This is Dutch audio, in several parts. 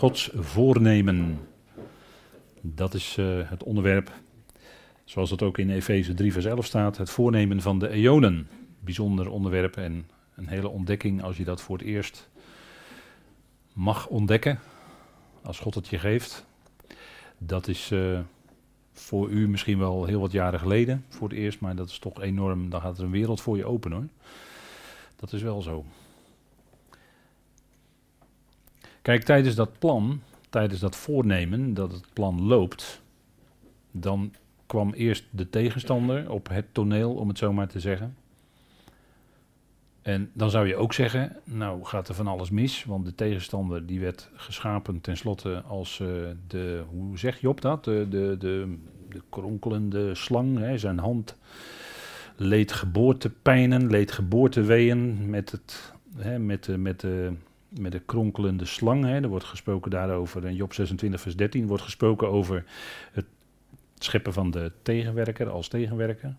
Gods voornemen. Dat is uh, het onderwerp, zoals het ook in Efeze 3 vers 11 staat, het voornemen van de eonen. Bijzonder onderwerp en een hele ontdekking als je dat voor het eerst mag ontdekken, als God het je geeft. Dat is uh, voor u misschien wel heel wat jaren geleden voor het eerst, maar dat is toch enorm, dan gaat er een wereld voor je open hoor. Dat is wel zo. Kijk, tijdens dat plan, tijdens dat voornemen, dat het plan loopt, dan kwam eerst de tegenstander op het toneel, om het zo maar te zeggen. En dan zou je ook zeggen, nou gaat er van alles mis, want de tegenstander die werd geschapen tenslotte als uh, de, hoe zeg je op dat, de, de, de, de kronkelende slang, hè, zijn hand leed geboortepijnen, leed geboorteweeën met, het, hè, met, de, met de met de kronkelende slang. Hè. Er wordt gesproken daarover in Job 26, vers 13. wordt gesproken over het scheppen van de tegenwerker als tegenwerker.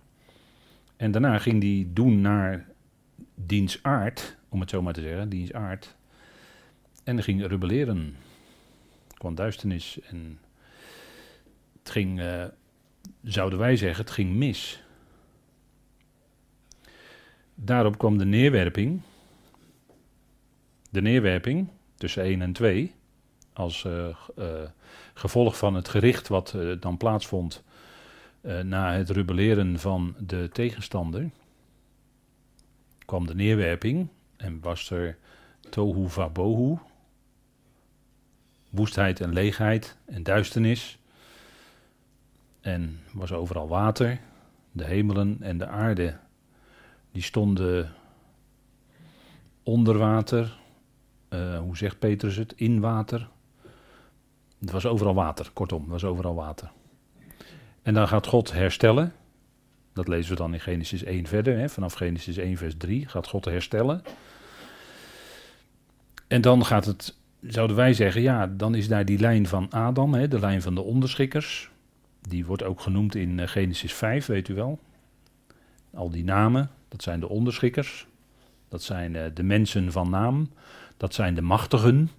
En daarna ging hij doen naar diens aard, om het zo maar te zeggen, diens aard. En ging rebelleren. Er kwam duisternis en het ging, uh, zouden wij zeggen, het ging mis. Daarop kwam de neerwerping de neerwerping tussen 1 en 2, als uh, uh, gevolg van het gericht wat uh, dan plaatsvond na het rebelleren van de tegenstander, kwam de neerwerping en was er tohu vabohu, woestheid en leegheid en duisternis. En was overal water, de hemelen en de aarde, die stonden onder water, uh, hoe zegt Petrus het, in water. Het was overal water, kortom, het was overal water. En dan gaat God herstellen. Dat lezen we dan in Genesis 1 verder. Hè. Vanaf Genesis 1 vers 3 gaat God herstellen. En dan gaat het, zouden wij zeggen, ja, dan is daar die lijn van Adam, hè, de lijn van de onderschikkers. Die wordt ook genoemd in eh, Genesis 5, weet u wel. Al die namen, dat zijn de onderschikkers. Dat zijn uh, de mensen van naam. Dat zijn de machtigen.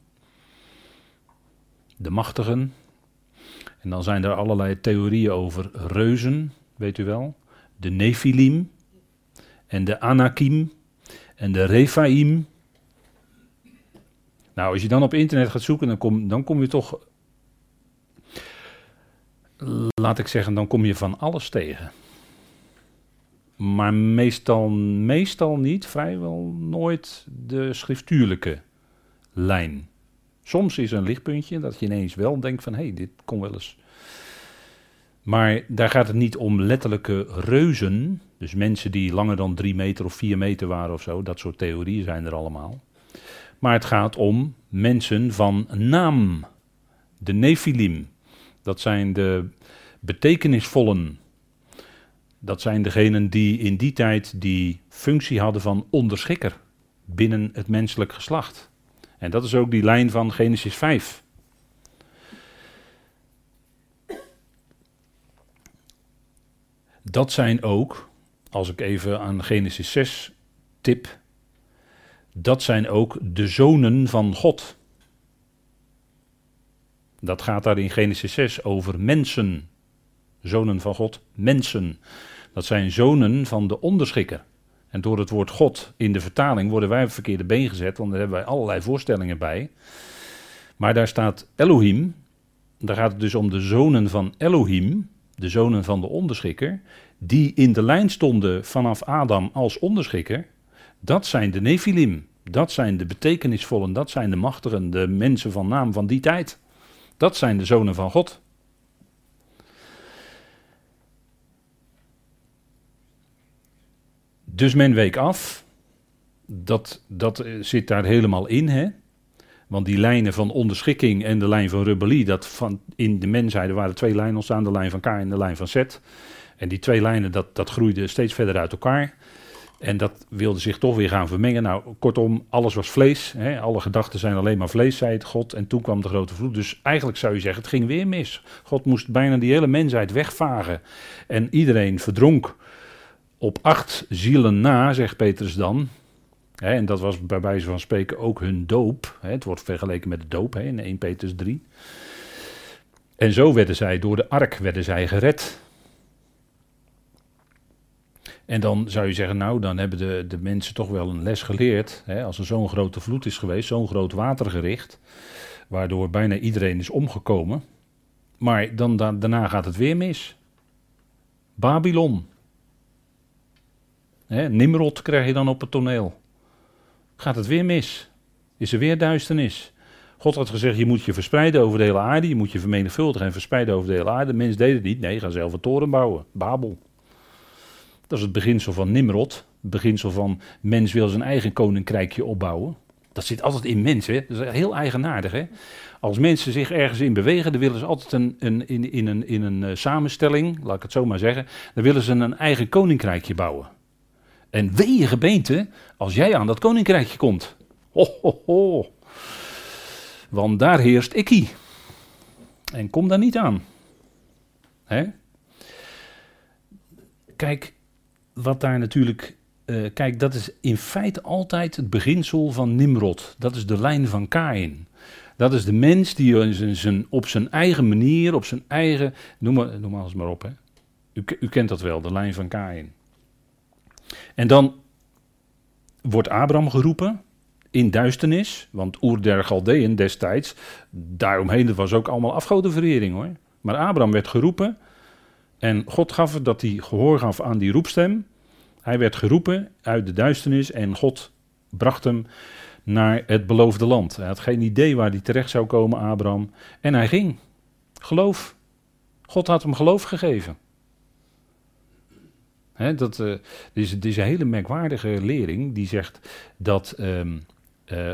De machtigen. En dan zijn er allerlei theorieën over reuzen, weet u wel. De Nephilim. En de Anakim. En de Rephaim. Nou, als je dan op internet gaat zoeken, dan kom, dan kom je toch. Laat ik zeggen, dan kom je van alles tegen. Maar meestal, meestal niet, vrijwel nooit de schriftuurlijke lijn. Soms is er een lichtpuntje dat je ineens wel denkt van hé, hey, dit kon wel eens. Maar daar gaat het niet om letterlijke reuzen, dus mensen die langer dan drie meter of vier meter waren of zo, dat soort theorieën zijn er allemaal. Maar het gaat om mensen van naam, de Nephilim. Dat zijn de betekenisvollen. Dat zijn degenen die in die tijd die functie hadden van onderschikker binnen het menselijk geslacht. En dat is ook die lijn van Genesis 5. Dat zijn ook, als ik even aan Genesis 6 tip, dat zijn ook de zonen van God. Dat gaat daar in Genesis 6 over mensen. Zonen van God, mensen. Dat zijn zonen van de onderschikker. En door het woord God in de vertaling worden wij op het verkeerde been gezet, want daar hebben wij allerlei voorstellingen bij. Maar daar staat Elohim, daar gaat het dus om de zonen van Elohim, de zonen van de onderschikker, die in de lijn stonden vanaf Adam als onderschikker. Dat zijn de Nephilim, dat zijn de betekenisvollen, dat zijn de machtigen, de mensen van naam van die tijd. Dat zijn de zonen van God. Dus men week af. Dat, dat zit daar helemaal in, hè? Want die lijnen van onderschikking en de lijn van rebellie, dat van in de mensheid waren twee lijnen ontstaan, de lijn van K en de lijn van Z. En die twee lijnen, dat, dat groeide steeds verder uit elkaar. En dat wilde zich toch weer gaan vermengen. Nou, kortom, alles was vlees. Hè? Alle gedachten zijn alleen maar vlees, zei het God. En toen kwam de grote vloed. Dus eigenlijk zou je zeggen, het ging weer mis. God moest bijna die hele mensheid wegvagen. En iedereen verdronk op acht zielen na, zegt Petrus dan. Hè, en dat was bij wijze van spreken ook hun doop. Hè, het wordt vergeleken met de doop hè, in 1 Petrus 3. En zo werden zij door de ark werden zij gered. En dan zou je zeggen, nou, dan hebben de, de mensen toch wel een les geleerd. Hè, als er zo'n grote vloed is geweest, zo'n groot watergericht, waardoor bijna iedereen is omgekomen. Maar dan, daarna gaat het weer mis. Babylon. Nimrod krijg je dan op het toneel. Gaat het weer mis? Is er weer duisternis? God had gezegd, je moet je verspreiden over de hele aarde, je moet je vermenigvuldigen en verspreiden over de hele aarde. De mens deed het niet, nee, ga zelf een toren bouwen, Babel. Dat is het beginsel van Nimrod, het beginsel van mens wil zijn eigen koninkrijkje opbouwen. Dat zit altijd in mensen, dat is heel eigenaardig. Hè? Als mensen zich ergens in bewegen, dan willen ze altijd een, een, in, in een, in een uh, samenstelling, laat ik het zo maar zeggen, dan willen ze een eigen koninkrijkje bouwen. En wee gemeente, als jij aan dat koninkrijkje komt. Ho, ho, ho. Want daar heerst ikkie. En kom daar niet aan. Kijk, wat daar natuurlijk. Uh, kijk, dat is in feite altijd het beginsel van Nimrod. Dat is de lijn van Kain. Dat is de mens die op zijn eigen manier, op zijn eigen. Noem maar, noem maar eens maar op. Hè. U, u kent dat wel, de lijn van Kain. En dan wordt Abraham geroepen in duisternis, want Oer der Galdeën destijds, daaromheen was ook allemaal afgodenverering hoor. Maar Abraham werd geroepen en God gaf het dat hij gehoor gaf aan die roepstem. Hij werd geroepen uit de duisternis en God bracht hem naar het beloofde land. Hij had geen idee waar hij terecht zou komen, Abraham. En hij ging. Geloof. God had hem geloof gegeven. He, dat, uh, is, een hele merkwaardige lering die zegt dat. Um, uh,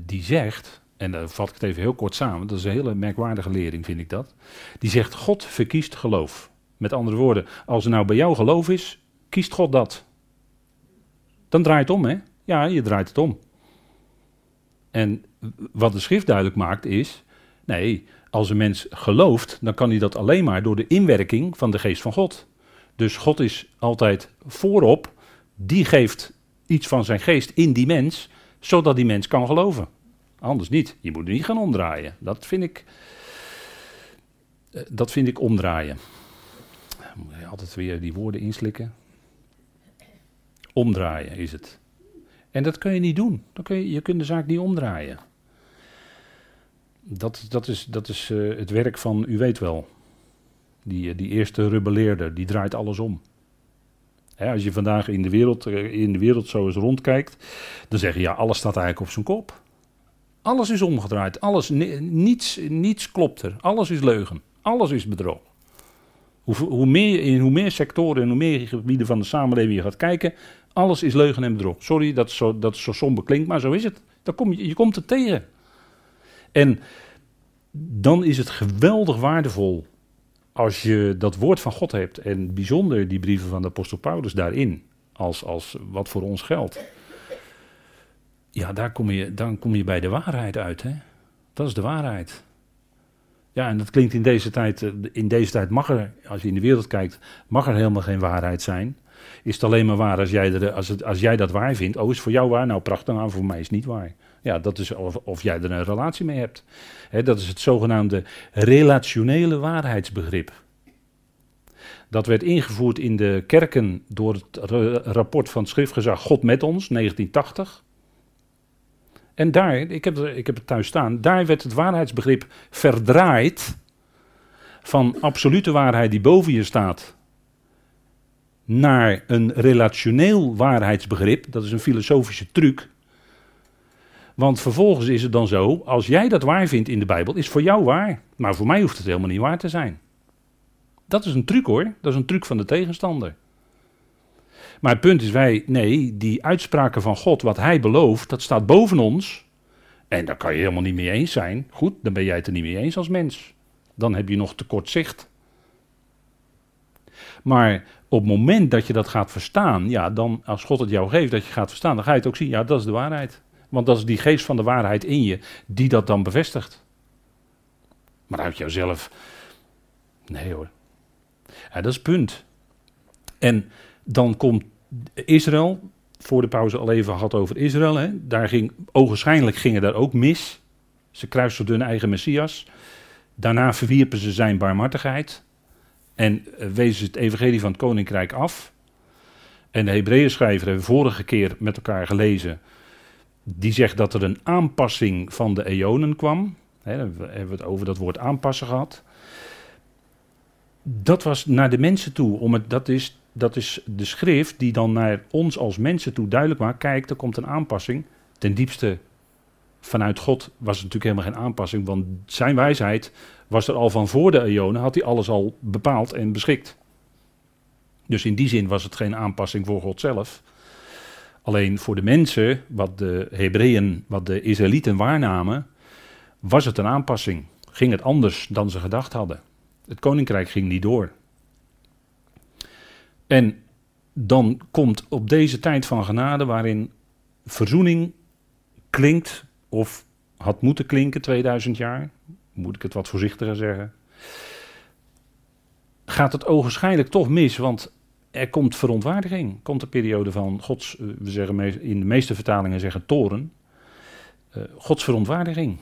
die zegt, en dan vat ik het even heel kort samen, dat is een hele merkwaardige lering, vind ik dat. Die zegt: God verkiest geloof. Met andere woorden, als er nou bij jou geloof is, kiest God dat. Dan draait het om, hè? Ja, je draait het om. En wat de schrift duidelijk maakt is: nee, als een mens gelooft, dan kan hij dat alleen maar door de inwerking van de geest van God. Dus God is altijd voorop, die geeft iets van zijn geest in die mens, zodat die mens kan geloven. Anders niet. Je moet niet gaan omdraaien. Dat vind ik, eh, dat vind ik omdraaien. Moet je altijd weer die woorden inslikken. Omdraaien is het. En dat kun je niet doen. Dan je, je kunt de zaak niet omdraaien. Dat, dat is, dat is uh, het werk van, u weet wel, die, die eerste rebelleerder, die draait alles om. als je vandaag in de, wereld, eh, in de wereld zo eens rondkijkt, dan zeg je ja, alles staat eigenlijk op zijn kop. Alles is omgedraaid, alles, niets, niets klopt er, alles is leugen, alles is bedrog. Hoe, hoe, meer, in hoe meer sectoren en hoe meer gebieden van de samenleving je gaat kijken, alles is leugen en bedrog. Sorry dat het zo, dat het zo somber klinkt, maar zo is het. Dan kom je, je komt er tegen. En dan is het geweldig waardevol als je dat woord van God hebt, en bijzonder die brieven van de apostel Paulus daarin, als, als wat voor ons geldt. Ja, daar kom je, dan kom je bij de waarheid uit. Hè? Dat is de waarheid. Ja, en dat klinkt in deze tijd, eh, in deze tijd mag er, als je in de wereld kijkt, mag er helemaal geen waarheid zijn. Is het alleen maar waar als jij, er, als, het, als jij dat waar vindt? Oh, is voor jou waar? Nou, prachtig, nou, voor mij is het niet waar. Ja, dat is of, of jij er een relatie mee hebt. dat is het zogenaamde relationele waarheidsbegrip. Dat werd ingevoerd in de kerken door het rapport van het schriftgezag God met ons, 1980. En daar, ik heb, ik heb het thuis staan, daar werd het waarheidsbegrip verdraaid van absolute waarheid die boven je staat naar een relationeel waarheidsbegrip. Dat is een filosofische truc. Want vervolgens is het dan zo, als jij dat waar vindt in de Bijbel, is voor jou waar. Maar voor mij hoeft het helemaal niet waar te zijn. Dat is een truc hoor, dat is een truc van de tegenstander. Maar het punt is wij, nee, die uitspraken van God, wat hij belooft, dat staat boven ons. En daar kan je helemaal niet mee eens zijn. Goed, dan ben jij het er niet mee eens als mens. Dan heb je nog tekort zicht. Maar op het moment dat je dat gaat verstaan, ja, dan als God het jou geeft dat je gaat verstaan, dan ga je het ook zien, ja, dat is de waarheid. Want dat is die geest van de waarheid in je die dat dan bevestigt. Maar uit jouzelf, nee hoor. Dat is punt. En dan komt Israël, voor de pauze al even had over Israël. Hè. Daar ging, ogenschijnlijk gingen daar ook mis. Ze kruisten hun eigen Messias. Daarna verwierpen ze zijn barmhartigheid. En eh, wezen ze het evangelie van het koninkrijk af. En de Hebreeën schrijver hebben vorige keer met elkaar gelezen. Die zegt dat er een aanpassing van de eonen kwam. Dan hebben we het over dat woord aanpassen gehad. Dat was naar de mensen toe. Om het, dat, is, dat is de schrift die dan naar ons als mensen toe duidelijk maakt. Kijk, er komt een aanpassing. Ten diepste vanuit God was het natuurlijk helemaal geen aanpassing. Want zijn wijsheid was er al van voor de eonen. Had hij alles al bepaald en beschikt. Dus in die zin was het geen aanpassing voor God zelf. Alleen voor de mensen, wat de Hebreeën, wat de Israëlieten waarnamen, was het een aanpassing. Ging het anders dan ze gedacht hadden. Het koninkrijk ging niet door. En dan komt op deze tijd van genade, waarin verzoening klinkt, of had moeten klinken 2000 jaar, moet ik het wat voorzichtiger zeggen, gaat het ogenschijnlijk toch mis, want er komt verontwaardiging. Komt de periode van Gods, eh, we zeggen in de meeste vertalingen zeggen toren, uh, Gods verontwaardiging.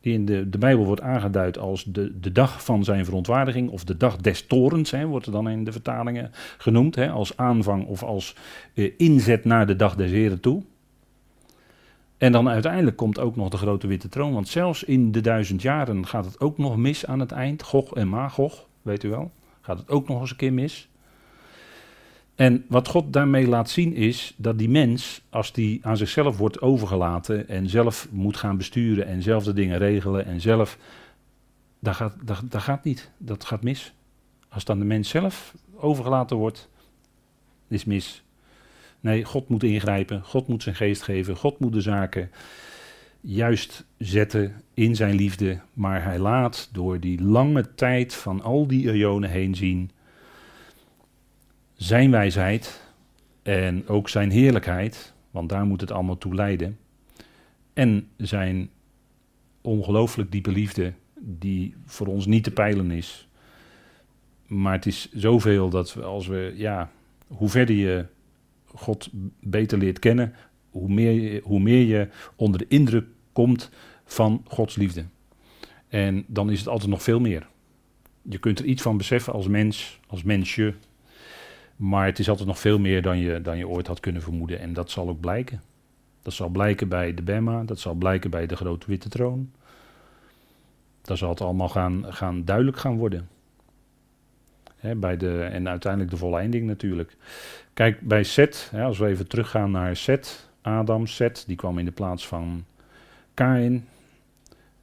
Die in de, de Bijbel wordt aangeduid als de, de dag van zijn verontwaardiging, of de dag des torens, wordt er dan in de vertalingen genoemd, hè, als aanvang of als uh, inzet naar de dag des Heren toe. En dan uiteindelijk komt ook nog de grote witte troon, want zelfs in de duizend jaren gaat het ook nog mis aan het eind. Gog en Magog, weet u wel, gaat het ook nog eens een keer mis. En wat God daarmee laat zien is dat die mens, als die aan zichzelf wordt overgelaten en zelf moet gaan besturen en zelf de dingen regelen en zelf, dat gaat, gaat niet, dat gaat mis. Als dan de mens zelf overgelaten wordt, is mis. Nee, God moet ingrijpen, God moet zijn geest geven, God moet de zaken juist zetten in zijn liefde, maar hij laat door die lange tijd van al die eonen heen zien zijn wijsheid en ook zijn heerlijkheid, want daar moet het allemaal toe leiden. En zijn ongelooflijk diepe liefde, die voor ons niet te peilen is. Maar het is zoveel dat we als we, ja, hoe verder je God beter leert kennen, hoe meer, hoe meer je onder de indruk komt van Gods liefde. En dan is het altijd nog veel meer. Je kunt er iets van beseffen als mens, als mensje, maar het is altijd nog veel meer dan je, dan je ooit had kunnen vermoeden. En dat zal ook blijken. Dat zal blijken bij de Bema, dat zal blijken bij de grote witte troon. Dat zal het allemaal gaan, gaan duidelijk gaan worden. bij de, en uiteindelijk de volleinding natuurlijk. Kijk, bij Seth, als we even teruggaan naar Seth, Adam, Seth, die kwam in de plaats van Kain.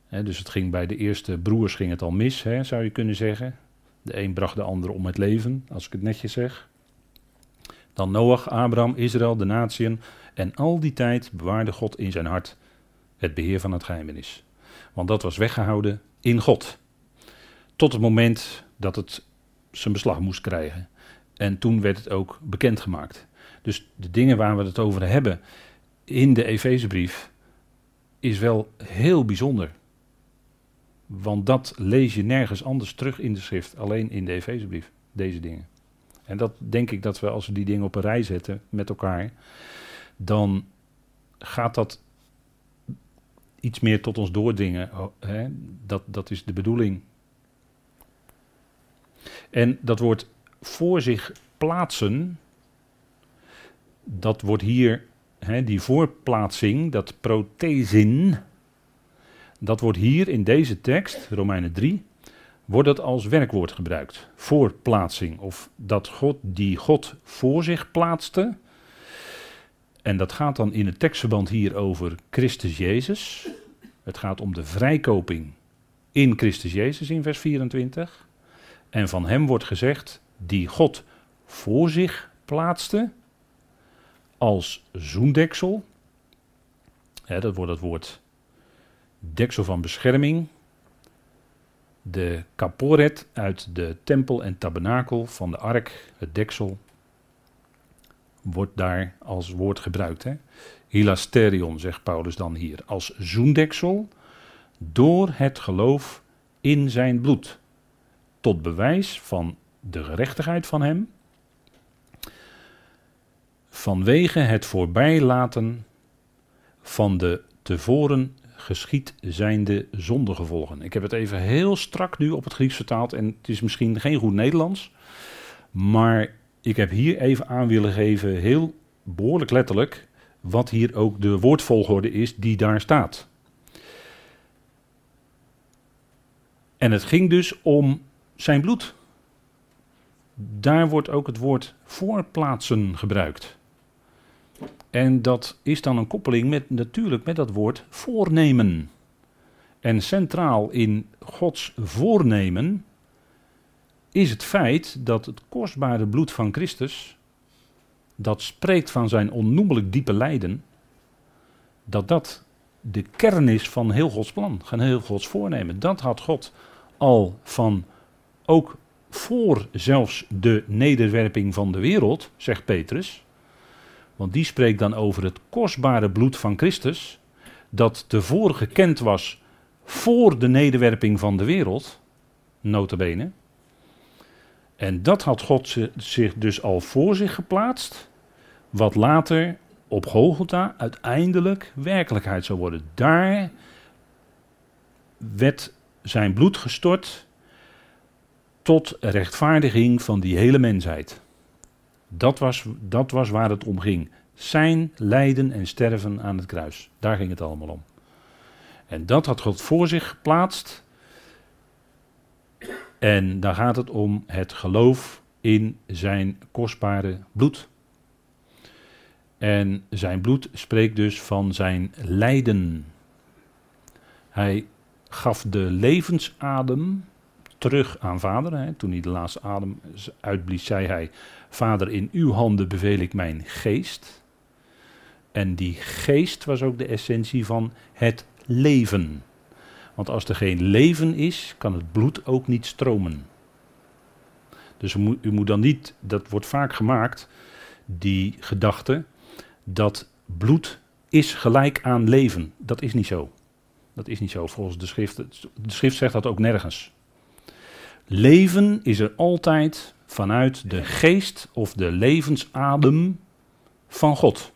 dus het ging bij de eerste broers ging het al mis, zou je kunnen zeggen. De een bracht de ander om het leven, als ik het netjes zeg. Dan Noach, Abraham, Israël, de natieën. En al die tijd bewaarde God in zijn hart het beheer van het geheimenis. Want dat was weggehouden in God. Tot het moment dat het zijn beslag moest krijgen. En toen werd het ook bekendgemaakt. Dus de dingen waar we het over hebben in de Efezebrief is wel heel bijzonder. Want dat lees je nergens anders terug in de schrift, alleen in de Efezebrief, deze dingen. En dat denk ik dat we als we die dingen op een rij zetten met elkaar, dan gaat dat iets meer tot ons doordringen. Hè? Dat, dat is de bedoeling. En dat wordt voor zich plaatsen, dat wordt hier, hè, die voorplaatsing, dat prothesin, dat wordt hier in deze tekst, Romeinen 3, wordt het als werkwoord gebruikt. Voorplaatsing. Of dat God die God voor zich plaatste. En dat gaat dan in het tekstverband hier over Christus Jezus. Het gaat om de vrijkoping in Christus Jezus in vers 24. En van hem wordt gezegd, die God voor zich plaatste als zoendeksel. dat wordt het woord deksel van bescherming de kaporet uit de tempel en tabernakel van de ark, het deksel, wordt daar als woord gebruikt. Hè? Hilasterion, zegt Paulus dan hier, als zoendeksel door het geloof in zijn bloed. Tot bewijs van de gerechtigheid van hem. vanwege het voorbijlaten van de tevoren geschied zijnde zondegevolgen. Ik heb het even heel strak nu op het Grieks vertaald en het is misschien geen goed Nederlands, maar ik heb hier even aan willen geven, heel behoorlijk letterlijk, wat hier ook de woordvolgorde is die daar staat. En het ging dus om zijn bloed. Daar wordt ook het woord voorplaatsen gebruikt. En dat is dan een koppeling met natuurlijk met dat woord voornemen. En centraal in Gods voornemen is het feit dat het kostbare bloed van Christus, dat spreekt van zijn onnoemelijk diepe lijden, dat dat de kern is van heel Gods plan, van heel Gods voornemen. Dat had God al van, ook voor zelfs de nederwerping van de wereld, zegt Petrus. Want die spreekt dan over het kostbare bloed van Christus, dat tevoren gekend was voor de nederwerping van de wereld, notabene. En dat had God zich dus al voor zich geplaatst, wat later op Golgotha uiteindelijk werkelijkheid zou worden. Daar werd zijn bloed gestort tot rechtvaardiging van die hele mensheid. Dat was, dat was waar het om ging. Zijn lijden en sterven aan het kruis. Daar ging het allemaal om. En dat had God voor zich geplaatst. En daar gaat het om het geloof in zijn kostbare bloed. En zijn bloed spreekt dus van zijn lijden. Hij gaf de levensadem terug aan vader. Hè. Toen hij de laatste adem uitblies, zei hij: Vader, in uw handen beveel ik mijn geest. En die geest was ook de essentie van het leven. Want als er geen leven is, kan het bloed ook niet stromen. Dus u moet, u moet dan niet, dat wordt vaak gemaakt, die gedachte, dat bloed is gelijk aan leven. Dat is niet zo. Dat is niet zo volgens de schrift. De schrift zegt dat ook nergens. Leven is er altijd vanuit de geest of de levensadem van God.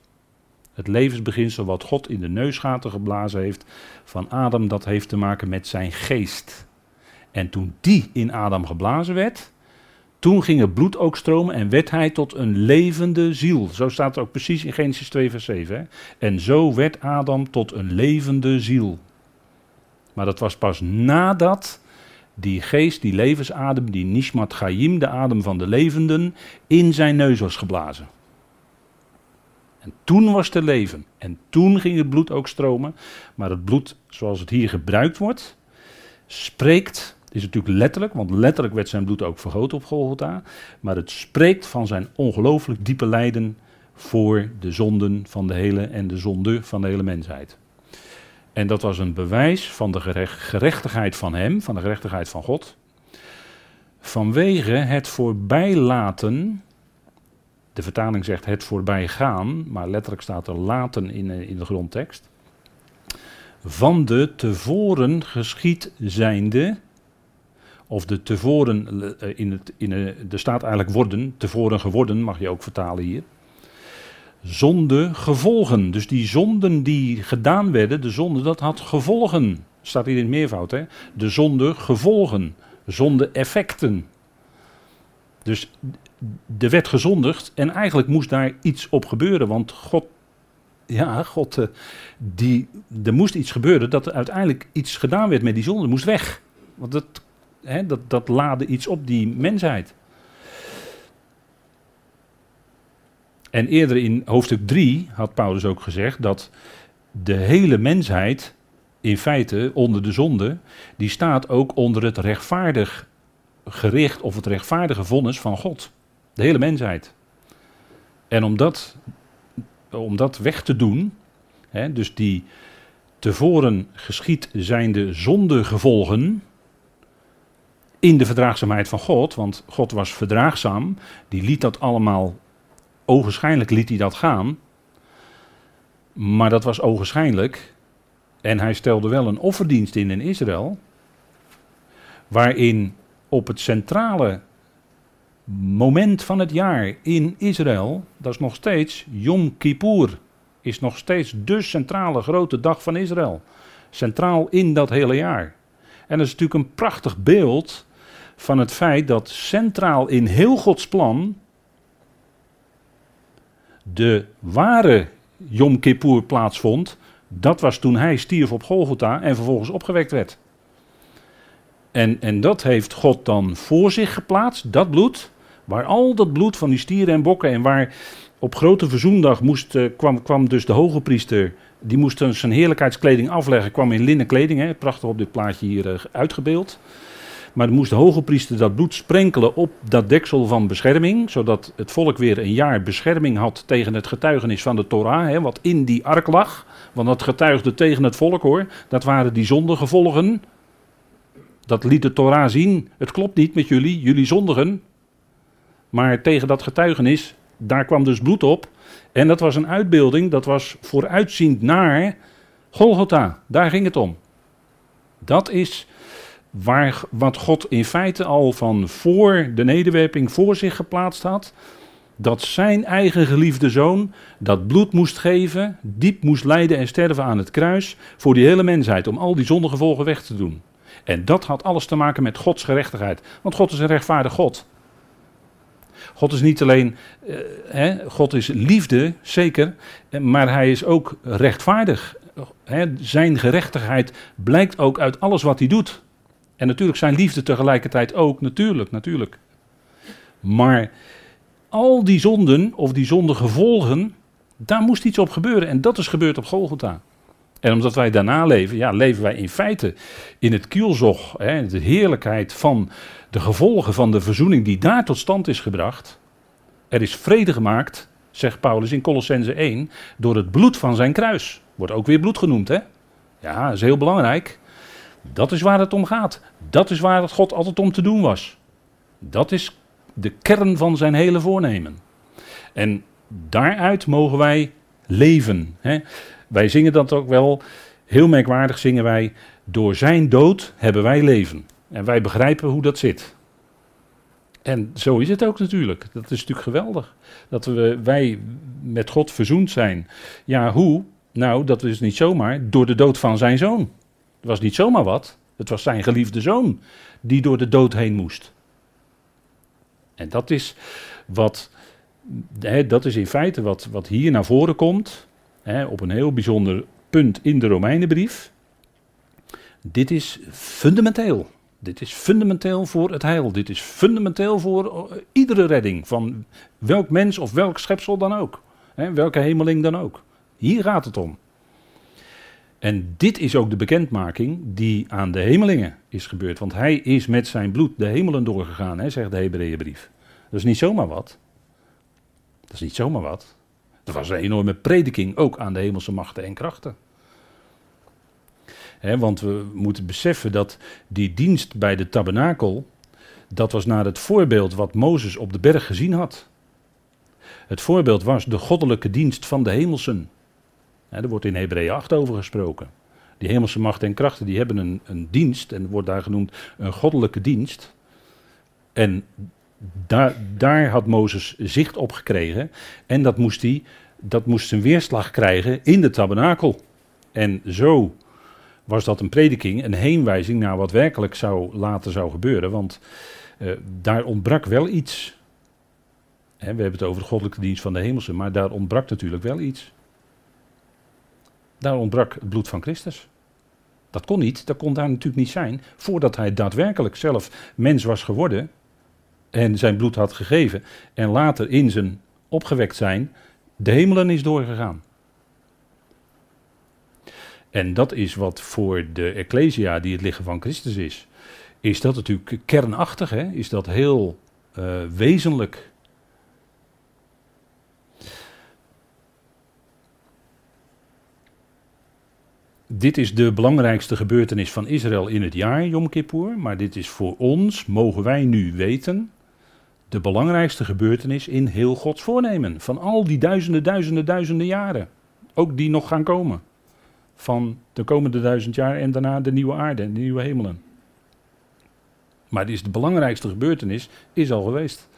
Het levensbeginsel wat God in de neusgaten geblazen heeft van Adam, dat heeft te maken met zijn geest. En toen die in Adam geblazen werd, toen ging het bloed ook stromen en werd hij tot een levende ziel. Zo staat het ook precies in Genesis 2, vers 7. Hè? En zo werd Adam tot een levende ziel. Maar dat was pas nadat die geest, die levensadem, die Nishmat Chaim, de adem van de levenden, in zijn neus was geblazen. En toen was er leven. En toen ging het bloed ook stromen. Maar het bloed, zoals het hier gebruikt wordt, spreekt, is natuurlijk letterlijk, want letterlijk werd zijn bloed ook vergoten op Golgotha. Maar het spreekt van zijn ongelooflijk diepe lijden voor de zonden van de hele en de zonde van de hele mensheid. En dat was een bewijs van de gerechtigheid van hem, van de gerechtigheid van God. Vanwege het voorbijlaten, de vertaling zegt het voorbijgaan, maar letterlijk staat er laten in, in de grondtekst. Van de tevoren geschied zijnde, of de tevoren, eh, in het, in, er staat eigenlijk worden, tevoren geworden mag je ook vertalen hier zonde gevolgen. Dus die zonden die gedaan werden, de zonde, dat had gevolgen. Staat hier in het meervoud, hè? De zonde gevolgen, zonde effecten. Dus er werd gezondigd en eigenlijk moest daar iets op gebeuren, want God, ja, God, eh, die, er moest iets gebeuren dat er uiteindelijk iets gedaan werd met die zonde, moest weg. Want dat, hè, dat, dat laadde iets op die mensheid. En eerder in hoofdstuk 3 had Paulus ook gezegd dat de hele mensheid in feite onder de zonde, die staat ook onder het rechtvaardig gericht of het rechtvaardige vonnis van God. De hele mensheid. En om dat, om dat weg te doen, hè, dus die tevoren geschied zijnde zondegevolgen in de verdraagzaamheid van God, want God was verdraagzaam, die liet dat allemaal Ogenschijnlijk liet hij dat gaan. Maar dat was ogenschijnlijk. En hij stelde wel een offerdienst in in Israël. Waarin op het centrale moment van het jaar in Israël, dat is nog steeds Yom Kippur. Is nog steeds de centrale grote dag van Israël. Centraal in dat hele jaar. En dat is natuurlijk een prachtig beeld van het feit dat centraal in heel Gods plan de ware Yom Kippur plaatsvond. Dat was toen hij stierf op Golgotha en vervolgens opgewekt werd. En, en dat heeft God dan voor zich geplaatst, dat bloed. Waar al dat bloed van die stieren en bokken en waar op grote verzoendag moest, uh, kwam, kwam dus de hoge priester, die moest zijn heerlijkheidskleding afleggen, kwam in linnen kleding, hè, prachtig op dit plaatje hier uh, uitgebeeld. Maar moest de hoge priester dat bloed sprenkelen op dat deksel van bescherming, zodat het volk weer een jaar bescherming had tegen het getuigenis van de Torah, hè, wat in die ark lag. Want dat getuigde tegen het volk hoor, dat waren die zondegevolgen. Dat liet de Torah zien, het klopt niet met jullie, jullie zondigen. Maar tegen dat getuigenis, daar kwam dus bloed op. En dat was een uitbeelding, dat was vooruitziend naar Golgotha. Daar ging het om. Dat is waar, wat God in feite al van voor de nederwerping voor zich geplaatst had. Dat zijn eigen geliefde zoon dat bloed moest geven, diep moest lijden en sterven aan het kruis voor die hele mensheid, om al die zondegevolgen weg te doen. En dat had alles te maken met Gods gerechtigheid, want God is een rechtvaardig God. God is niet alleen, uh, hè, God is liefde, zeker, maar hij is ook rechtvaardig. Hè, zijn gerechtigheid blijkt ook uit alles wat hij doet. En natuurlijk zijn liefde tegelijkertijd ook, natuurlijk, natuurlijk. Maar al die zonden, of die zondegevolgen, daar moest iets op gebeuren. En dat is gebeurd op Golgotha. En omdat wij daarna leven, ja, leven wij in feite in het kielzog, hè, de heerlijkheid van de gevolgen van de verzoening die daar tot stand is gebracht. Er is vrede gemaakt, zegt Paulus in Colossense 1, door het bloed van zijn kruis. Wordt ook weer bloed genoemd, hè? Ja, dat is heel belangrijk. Dat is waar het om gaat. Dat is waar het God altijd om te doen was. Dat is de kern van zijn hele voornemen. En daaruit mogen wij leven. Hè? Wij zingen dat ook wel. Heel merkwaardig zingen wij. Door zijn dood hebben wij leven. En wij begrijpen hoe dat zit. En zo is het ook natuurlijk. Dat is natuurlijk geweldig. Dat we, wij met God verzoend zijn. Ja, hoe? Nou, dat is niet zomaar door de dood van zijn zoon. Het was niet zomaar wat. Het was zijn geliefde zoon die door de dood heen moest. En dat is wat, dat is in feite wat, wat hier naar voren komt, op een heel bijzonder punt in de Romeinenbrief. Dit is fundamenteel. Dit is fundamenteel voor het heil. Dit is fundamenteel voor eh, iedere redding van welk mens of welk schepsel dan ook. Welke hemeling dan ook. Hier gaat het om. En dit is ook de bekendmaking die aan de hemelingen is gebeurd. Want hij is met zijn bloed de hemelen doorgegaan, hè, zegt de Hebreeënbrief. Dat is niet zomaar wat. Dat is niet zomaar wat. Er was een enorme prediking ook aan de hemelse machten en krachten. want we moeten beseffen dat die dienst bij de tabernakel, dat was naar het voorbeeld wat Mozes op de berg gezien had. Het voorbeeld was de goddelijke dienst van de hemelsen. Er wordt in Hebreeën 8 over gesproken. Die hemelse machten en krachten die hebben een, een dienst en wordt daar genoemd een goddelijke dienst. En daar, daar had Mozes zicht op gekregen en dat moest, hij, dat moest zijn weerslag krijgen in de tabernakel. En zo was dat een prediking, een heenwijzing naar wat werkelijk zou, later zou gebeuren. Want uh, daar ontbrak wel iets. we hebben het over de goddelijke dienst van de hemelse, maar daar ontbrak natuurlijk wel iets. Daar ontbrak het bloed van Christus. Dat kon niet, dat kon daar natuurlijk niet zijn, voordat hij daadwerkelijk zelf mens was geworden en zijn bloed had gegeven en later in zijn opgewekt zijn de hemelen is doorgegaan. En dat is wat voor de Ecclesia, die het lichaam van Christus is, is dat natuurlijk kernachtig, hè? is dat heel uh, wezenlijk dit is de belangrijkste gebeurtenis van Israël in het jaar, Yom Kippur. Maar dit is voor ons, mogen wij nu weten, de belangrijkste gebeurtenis in heel Gods voornemen. Van al die duizenden, duizenden, duizenden jaren. Ook die nog gaan komen. Van de komende duizend jaar en daarna de nieuwe aarde en de nieuwe hemelen. Maar dit is de belangrijkste gebeurtenis, is al geweest.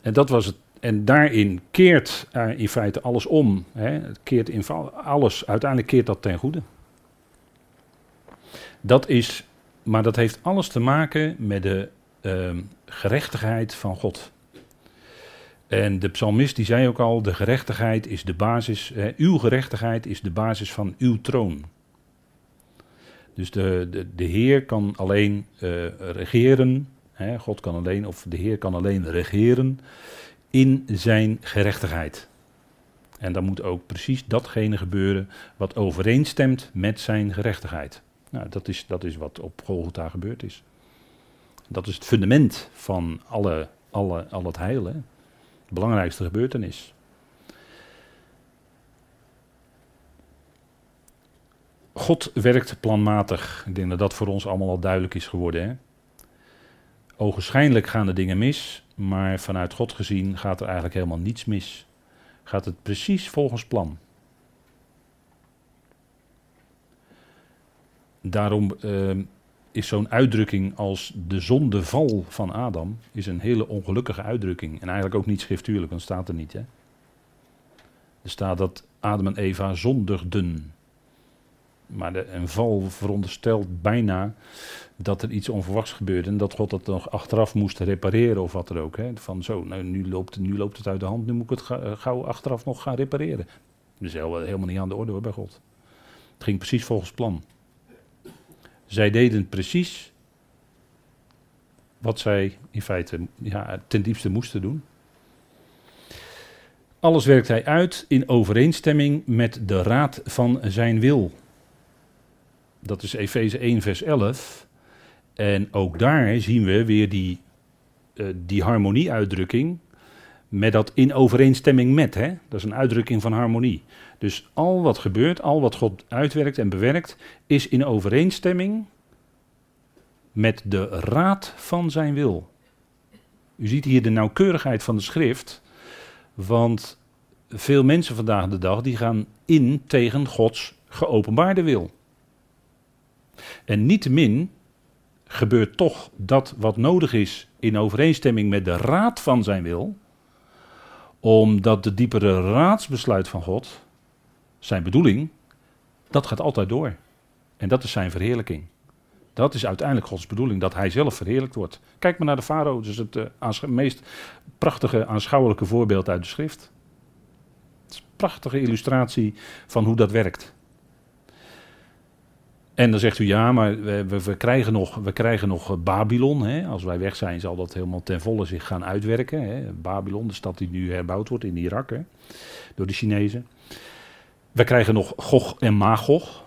En dat was het. En daarin keert uh, in feite alles om. Hè. Het keert in alles, uiteindelijk keert dat ten goede. Dat is, maar dat heeft alles te maken met de uh, gerechtigheid van God. En de psalmist die zei ook al, de gerechtigheid is de basis, uw gerechtigheid is de basis van uw troon. Dus de, de, de Heer kan alleen uh, regeren, hè, God kan alleen, of de Heer kan alleen regeren in zijn gerechtigheid. En dan moet ook precies datgene gebeuren wat overeenstemt met zijn gerechtigheid. Nou, dat is, dat is wat op Golgotha gebeurd is. Dat is het fundament van alle, alle, al het heil. Hè. De belangrijkste gebeurtenis. God werkt planmatig. Ik denk dat dat voor ons allemaal al duidelijk is geworden. Hè? Ogenschijnlijk gaan de dingen mis, maar vanuit God gezien gaat er eigenlijk helemaal niets mis. Gaat het precies volgens plan. Daarom uh, is zo'n uitdrukking als de zondeval van Adam is een hele ongelukkige uitdrukking. En eigenlijk ook niet schriftuurlijk, want staat er niet. Hè? Er staat dat Adam en Eva zondigden. Maar de, een val veronderstelt bijna dat er iets onverwachts gebeurde en dat God dat nog achteraf moest repareren of wat er ook. Hè? Van zo, nou, nu, loopt, nu loopt het uit de hand, nu moet ik het eh, gauw achteraf nog gaan repareren. Dat is helemaal niet aan de orde hoor bij God. Het ging precies volgens plan. Zij deden precies wat zij in feite ja, ten diepste moesten doen. Alles werkt hij uit in overeenstemming met de raad van zijn wil. Dat is Efeze 1, vers 11. En ook daar zien we weer die, uh, die harmonieuitdrukking. Met dat in overeenstemming met. Hè? Dat is een uitdrukking van harmonie. Dus al wat gebeurt, al wat God uitwerkt en bewerkt, is in overeenstemming met de raad van zijn wil. U ziet hier de nauwkeurigheid van de schrift, want veel mensen vandaag de dag die gaan in tegen Gods geopenbaarde wil. En niettemin gebeurt toch dat wat nodig is in overeenstemming met de raad van zijn wil, omdat de diepere raadsbesluit van God, zijn bedoeling, dat gaat altijd door. En dat is zijn verheerlijking. Dat is uiteindelijk Gods bedoeling, dat hij zelf verheerlijkt wordt. Kijk maar naar de farao, dat is het uh, meest prachtige aanschouwelijke voorbeeld uit de schrift. Het is een prachtige illustratie van hoe dat werkt. En dan zegt u ja, maar we, we, krijgen, nog, we krijgen nog eh, Babylon. Hè? Als wij weg zijn, zal dat helemaal ten volle zich gaan uitwerken. Hè? Babylon, de stad die nu herbouwd wordt in Irak hè? door de Chinezen. We krijgen nog Gog en Magog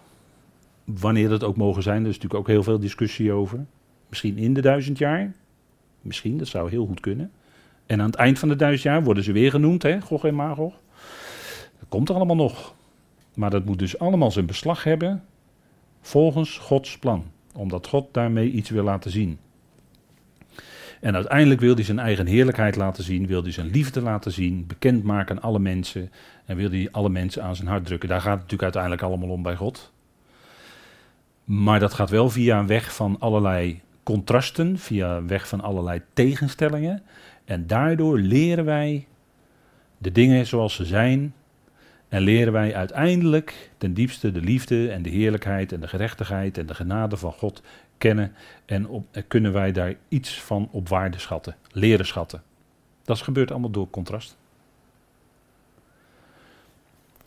wanneer dat ook mogen zijn, er is natuurlijk ook heel veel discussie over. Misschien in de duizend jaar. Misschien, dat zou heel goed kunnen. En aan het eind van de duizend jaar worden ze weer genoemd, hè, Gog en Magog. Dat komt er allemaal nog. Maar dat moet dus allemaal zijn beslag hebben volgens Gods plan. Omdat God daarmee iets wil laten zien. En uiteindelijk wil hij zijn eigen heerlijkheid laten zien, wil hij zijn liefde laten zien, bekendmaken aan alle mensen en wil hij alle mensen aan zijn hart drukken. Daar gaat het natuurlijk uiteindelijk allemaal om bij God. Maar dat gaat wel via een weg van allerlei contrasten, via een weg van allerlei tegenstellingen. En daardoor leren wij de dingen zoals ze zijn. En leren wij uiteindelijk ten diepste de liefde en de heerlijkheid en de gerechtigheid en de genade van God kennen. En op, kunnen wij daar iets van op waarde schatten, leren schatten. Dat gebeurt allemaal door contrast.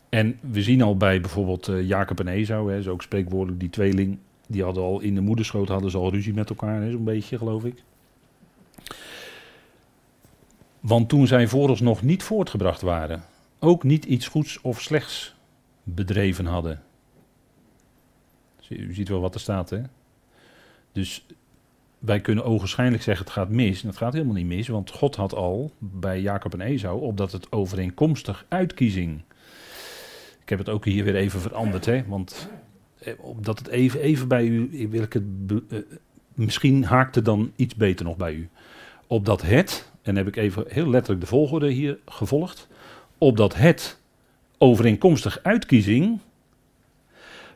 En we zien al bij bijvoorbeeld uh, Jacob en Esau, hè, is ook spreekwoordelijk, die tweeling, die hadden al in de moederschoot hadden ze al ruzie met elkaar, zo'n beetje geloof ik. Want toen zij vooralsnog niet voortgebracht waren, ook niet iets goeds of slechts bedreven hadden. U ziet wel wat er staat, hè? Dus wij kunnen ogenschijnlijk zeggen het gaat mis. En het gaat helemaal niet mis, want God had al bij Jacob en Esau, opdat het overeenkomstig uitkiezing ik heb het ook hier weer even veranderd, hè, want eh, opdat het even, even bij u, wil ik het, uh, misschien haakte dan iets beter nog bij u. Opdat het, en heb ik even heel letterlijk de volgorde hier gevolgd, opdat het overeenkomstig uitkiezing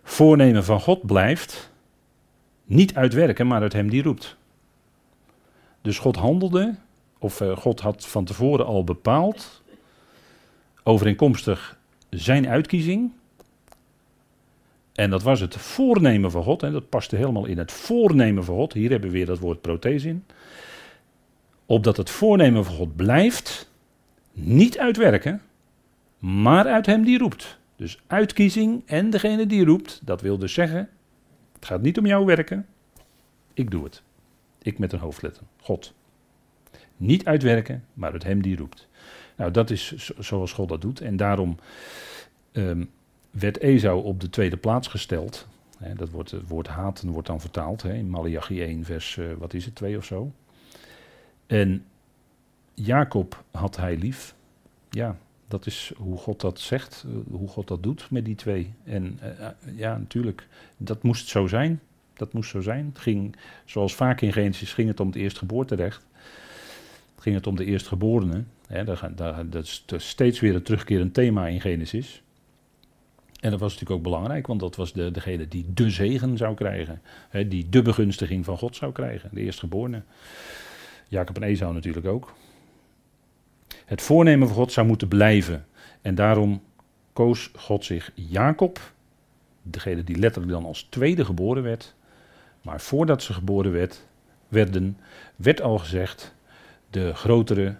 voornemen van God blijft, niet uitwerken, maar uit hem die roept. Dus God handelde of eh, God had van tevoren al bepaald, overeenkomstig zijn uitkiezing. En dat was het voornemen van God, en dat paste helemaal in het voornemen van God. Hier hebben we weer dat woord prothees in. Opdat het voornemen van God blijft, niet uitwerken, maar uit hem die roept. Dus uitkiezing en degene die roept, dat wil dus zeggen, het gaat niet om jouw werken, ik doe het. Ik met een hoofdletter, God. Niet uitwerken, maar uit hem die roept. Nou, dat is zoals God dat doet. En daarom um, werd Esau op de tweede plaats gesteld. dat wordt, het woord haten wordt dan vertaald in Malachi 1, vers, uh, wat is het, 2 of zo. En Jacob had hij lief. Ja, dat is hoe God dat zegt, eh, hoe God dat doet met die twee. En uh, ja, natuurlijk, dat moest zo zijn. Dat moest zo zijn. Het ging, zoals vaak in Genesis, ging het om het eerstgeboorterecht. Ging het om de eerstgeborene. Hè, daar, daar, dat is steeds weer een terugkerend thema in Genesis. En dat was natuurlijk ook belangrijk, want dat was de, degene die de zegen zou krijgen. Hè, die de begunstiging van God zou krijgen, de eerstgeborene. Jacob en Esau natuurlijk ook. Het voornemen van God zou moeten blijven. En daarom koos God zich Jacob, degene die letterlijk dan als tweede geboren werd. Maar voordat ze geboren werd, werden, werd al gezegd, de grotere,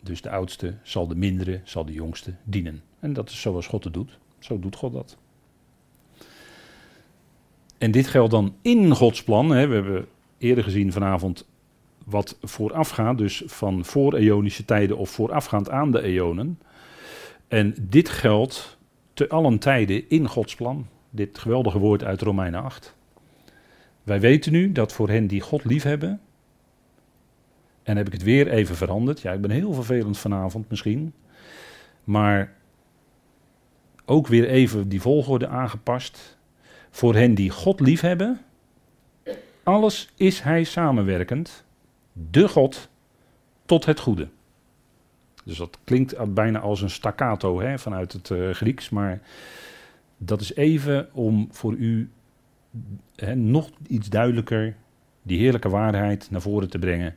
dus de oudste, zal de mindere, zal de jongste dienen. En dat is zoals God het doet. Zo doet God dat. En dit geldt dan in Gods plan. Hè. We hebben eerder gezien vanavond wat voorafgaat, dus van voor-eonische tijden of voorafgaand aan de eonen. En dit geldt te allen tijden in Gods plan. Dit geweldige woord uit Romeinen 8. Wij weten nu dat voor hen die God liefhebben, en heb ik het weer even veranderd. Ja, ik ben heel vervelend vanavond misschien. Maar ook weer even die volgorde aangepast. Voor hen die God liefhebben, alles is hij samenwerkend de God tot het goede. Dus dat klinkt bijna als een staccato hè, vanuit het uh, Grieks, maar dat is even om voor u hè, nog iets duidelijker die heerlijke waarheid naar voren te brengen.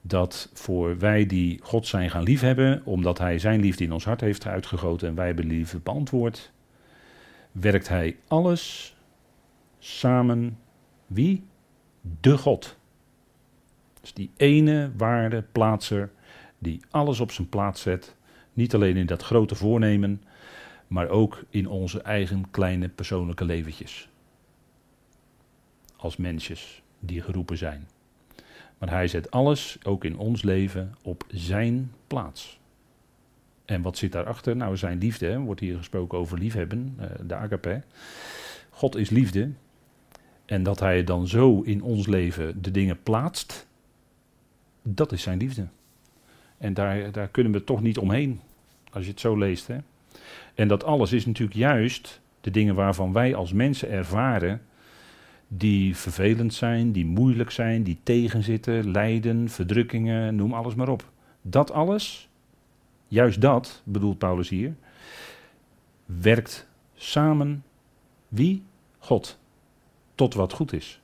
Dat voor wij die God zijn gaan liefhebben, omdat Hij zijn liefde in ons hart heeft uitgegoten en wij hebben liefde beantwoord, werkt Hij alles samen. Wie? De God. Die ene waarde plaatser die alles op zijn plaats zet. Niet alleen in dat grote voornemen, maar ook in onze eigen kleine persoonlijke leventjes. Als mensjes die geroepen zijn. Maar hij zet alles, ook in ons leven, op zijn plaats. En wat zit daarachter? Nou, zijn liefde. Hè? Wordt hier gesproken over liefhebben, eh, de agape. God is liefde. En dat hij dan zo in ons leven de dingen plaatst dat is zijn liefde. En daar, daar kunnen we toch niet omheen, als je het zo leest. Hè? En dat alles is natuurlijk juist de dingen waarvan wij als mensen ervaren, die vervelend zijn, die moeilijk zijn, die tegenzitten, lijden, verdrukkingen, noem alles maar op. Dat alles, juist dat, bedoelt Paulus hier, werkt samen wie? God. Tot wat goed is.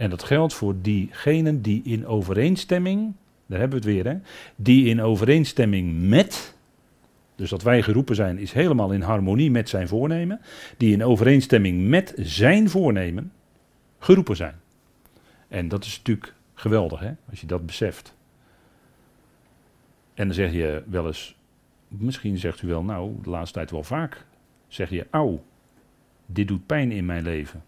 En dat geldt voor diegenen die in overeenstemming, daar hebben we het weer, hè, die in overeenstemming met, dus dat wij geroepen zijn, is helemaal in harmonie met zijn voornemen, die in overeenstemming met zijn voornemen geroepen zijn. En dat is natuurlijk geweldig, hè, als je dat beseft. En dan zeg je wel eens, misschien zegt u wel, nou, de laatste tijd wel vaak, zeg je, auw, dit doet pijn in mijn leven.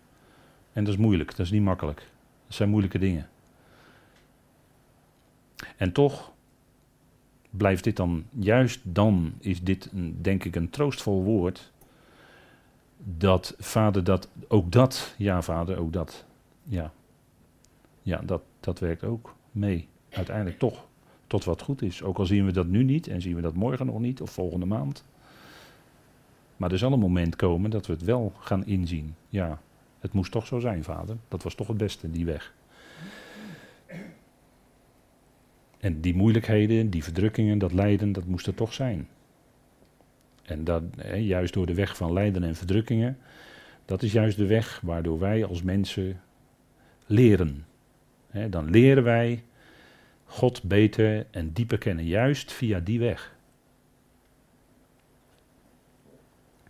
En dat is moeilijk, dat is niet makkelijk. Dat zijn moeilijke dingen. En toch blijft dit dan, juist dan is dit denk ik een troostvol woord. Dat vader dat, ook dat, ja vader, ook dat, ja. Ja, dat, dat werkt ook mee. Uiteindelijk toch tot wat goed is. Ook al zien we dat nu niet en zien we dat morgen nog niet of volgende maand. Maar er zal een moment komen dat we het wel gaan inzien. Ja, het moest toch zo zijn, vader. Dat was toch het beste, die weg. En die moeilijkheden, die verdrukkingen, dat lijden, dat moest er toch zijn. En dat, hè, juist door de weg van lijden en verdrukkingen, dat is juist de weg waardoor wij als mensen leren. Hè, dan leren wij God beter en dieper kennen, juist via die weg.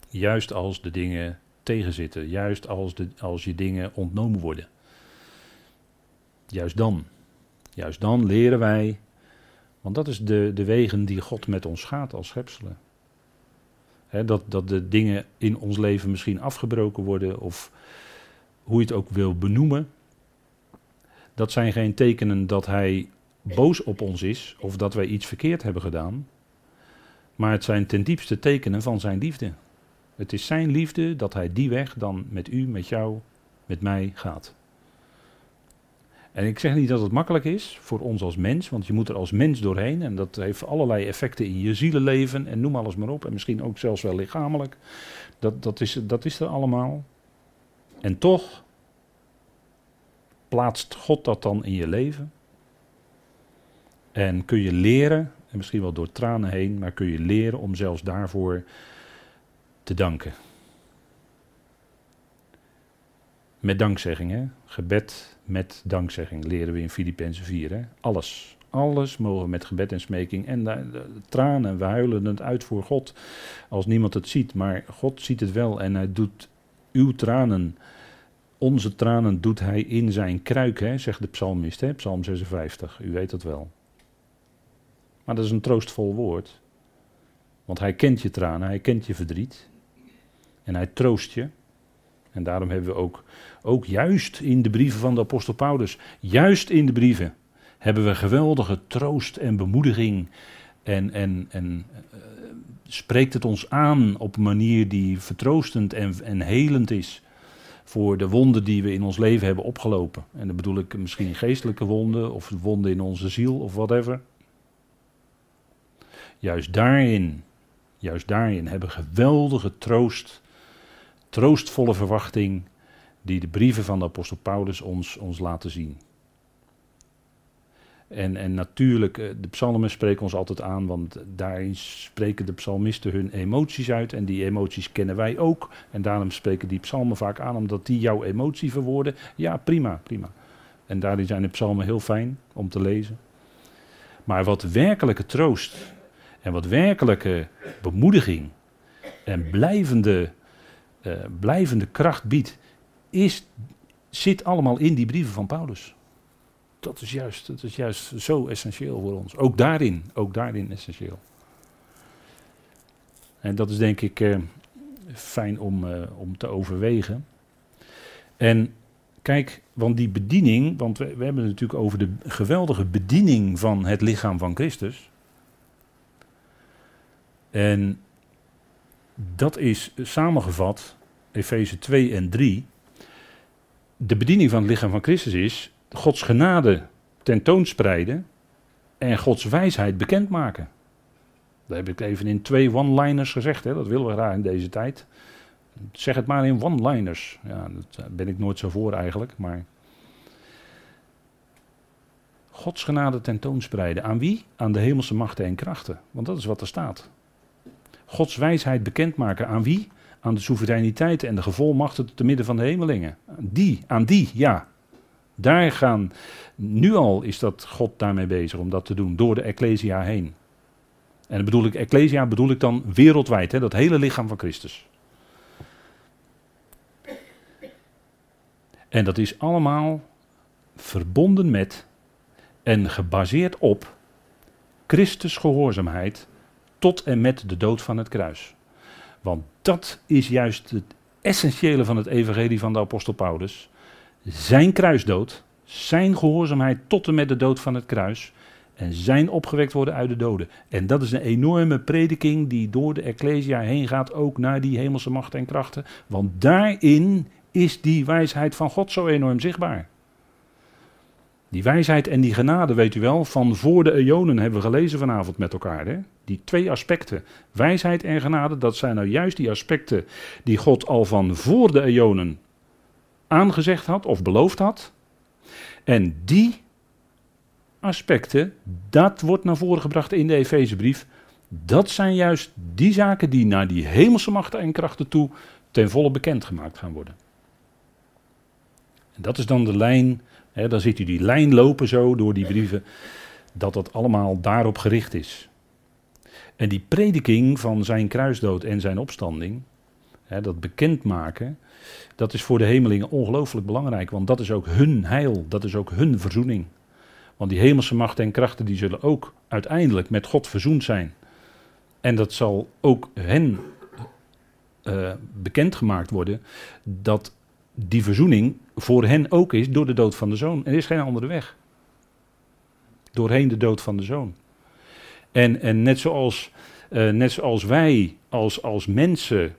Juist als de dingen tegenzitten, juist als, de, als je dingen ontnomen worden. Juist dan. Juist dan leren wij, want dat is de, de wegen die God met ons gaat als schepselen. dat, dat de dingen in ons leven misschien afgebroken worden, of hoe je het ook wil benoemen. Dat zijn geen tekenen dat Hij boos op ons is, of dat wij iets verkeerd hebben gedaan. Maar het zijn ten diepste tekenen van Zijn liefde. Het is Zijn liefde dat Hij die weg dan met u, met jou, met mij gaat. En ik zeg niet dat het makkelijk is voor ons als mens, want je moet er als mens doorheen. En dat heeft allerlei effecten in je zielenleven en noem alles maar op. En misschien ook zelfs wel lichamelijk. Dat, dat, is, dat is er allemaal. En toch plaatst God dat dan in je leven. En kun je leren, en misschien wel door tranen heen, maar kun je leren om zelfs daarvoor te danken. Met dankzegging, hè? Gebed met dankzegging leren we in Filippenzen 4. Hè? Alles. Alles mogen we met gebed en smeking. En tranen, we huilen het uit voor God als niemand het ziet. Maar God ziet het wel en hij doet uw tranen, onze tranen doet hij in zijn kruik, hè, zegt de psalmist, hè, psalm 56. U weet dat wel. Maar dat is een troostvol woord. Want hij kent je tranen, hij kent je verdriet. En hij troost je. En daarom hebben we ook, ook juist in de brieven van de apostel Paulus, juist in de brieven, hebben we geweldige troost en bemoediging. En, en, en uh, spreekt het ons aan op een manier die vertroostend en, en helend is. Voor de wonden die we in ons leven hebben opgelopen. En dan bedoel ik misschien geestelijke wonden of wonden in onze ziel of whatever. Juist daarin, juist daarin hebben we geweldige troost troostvolle verwachting die de brieven van de apostel Paulus ons, ons laten zien. En, en natuurlijk, eh, de psalmen spreken ons altijd aan, want daarin spreken de psalmisten hun emoties uit. En die emoties kennen wij ook. En daarom spreken die psalmen vaak aan, omdat die jouw emotie verwoorden. Ja, prima, prima. En daarin zijn de psalmen heel fijn om te lezen. Maar wat werkelijke troost en wat werkelijke bemoediging en blijvende uh, blijvende kracht biedt, is, zit allemaal in die brieven van Paulus. Dat is, juist, dat is juist zo essentieel voor ons. Ook daarin, ook daarin essentieel. En dat is denk ik uh, fijn om, uh, om te overwegen. En kijk, want die bediening, want we, we hebben het natuurlijk over de geweldige bediening van het lichaam van Christus. En dat is samengevat, Efeze 2 en 3. De bediening van het lichaam van Christus is Gods genade tentoonspreiden en Gods wijsheid bekendmaken. Dat heb ik even in twee one-liners gezegd, hè? dat willen we graag in deze tijd. Zeg het maar in one-liners. Ja, daar ben ik nooit zo voor eigenlijk, maar... Gods genade tentoonspreiden. Aan wie? Aan de hemelse machten en krachten. Want dat is wat er staat. Gods wijsheid bekendmaken. Aan wie? Aan de soevereiniteit en de gevolmachten te midden van de hemelingen. Die, aan die, ja. Daar gaan, nu al is dat God daarmee bezig om dat te doen, door de Ecclesia heen. En dan bedoel ik, Ecclesia bedoel ik dan wereldwijd, hè, dat hele lichaam van Christus. En dat is allemaal verbonden met en gebaseerd op Christus gehoorzaamheid tot en met de dood van het kruis. Want dat is juist het essentiële van het evangelie van de apostel Paulus. Zijn kruisdood, zijn gehoorzaamheid tot en met de dood van het kruis en zijn opgewekt worden uit de doden. En dat is een enorme prediking die door de Ecclesia heen gaat, ook naar die hemelse machten en krachten. Want daarin is die wijsheid van God zo enorm zichtbaar. Die wijsheid en die genade, weet u wel, van voor de eonen hebben we gelezen vanavond met elkaar. Hè? Die twee aspecten, wijsheid en genade, dat zijn nou juist die aspecten die God al van voor de eonen aangezegd had of beloofd had. En die aspecten, dat wordt naar voren gebracht in de Efezebrief. Dat zijn juist die zaken die naar die hemelse machten en krachten toe ten volle bekendgemaakt gaan worden. En dat is dan de lijn dan ziet u die lijn lopen zo door die brieven. Dat dat allemaal daarop gericht is. En die prediking van zijn kruisdood en zijn opstanding, hè, dat bekendmaken, dat is voor de hemelingen ongelooflijk belangrijk. Want dat is ook hun heil, dat is ook hun verzoening. Want die hemelse machten en krachten die zullen ook uiteindelijk met God verzoend zijn. En dat zal ook hen uh, bekendgemaakt worden dat die verzoening voor hen ook is door de dood van de zoon. Er is geen andere weg. Doorheen de dood van de zoon. En, en net, zoals, uh, net zoals wij als, als mensen,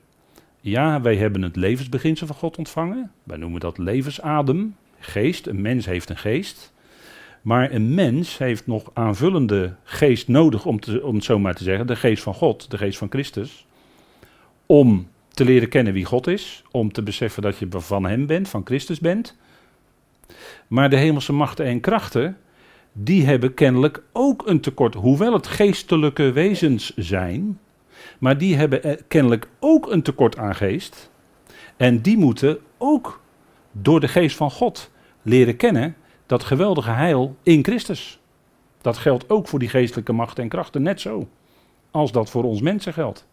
ja, wij hebben het levensbeginsel van God ontvangen. Wij noemen dat levensadem, geest. Een mens heeft een geest. Maar een mens heeft nog aanvullende geest nodig, om, te, om het zo maar te zeggen, de geest van God, de geest van Christus, om te leren kennen wie God is, om te beseffen dat je van Hem bent, van Christus bent. Maar de hemelse machten en krachten, die hebben kennelijk ook een tekort, hoewel het geestelijke wezens zijn, maar die hebben kennelijk ook een tekort aan geest. En die moeten ook door de geest van God leren kennen dat geweldige heil in Christus. Dat geldt ook voor die geestelijke machten en krachten, net zo als dat voor ons mensen geldt.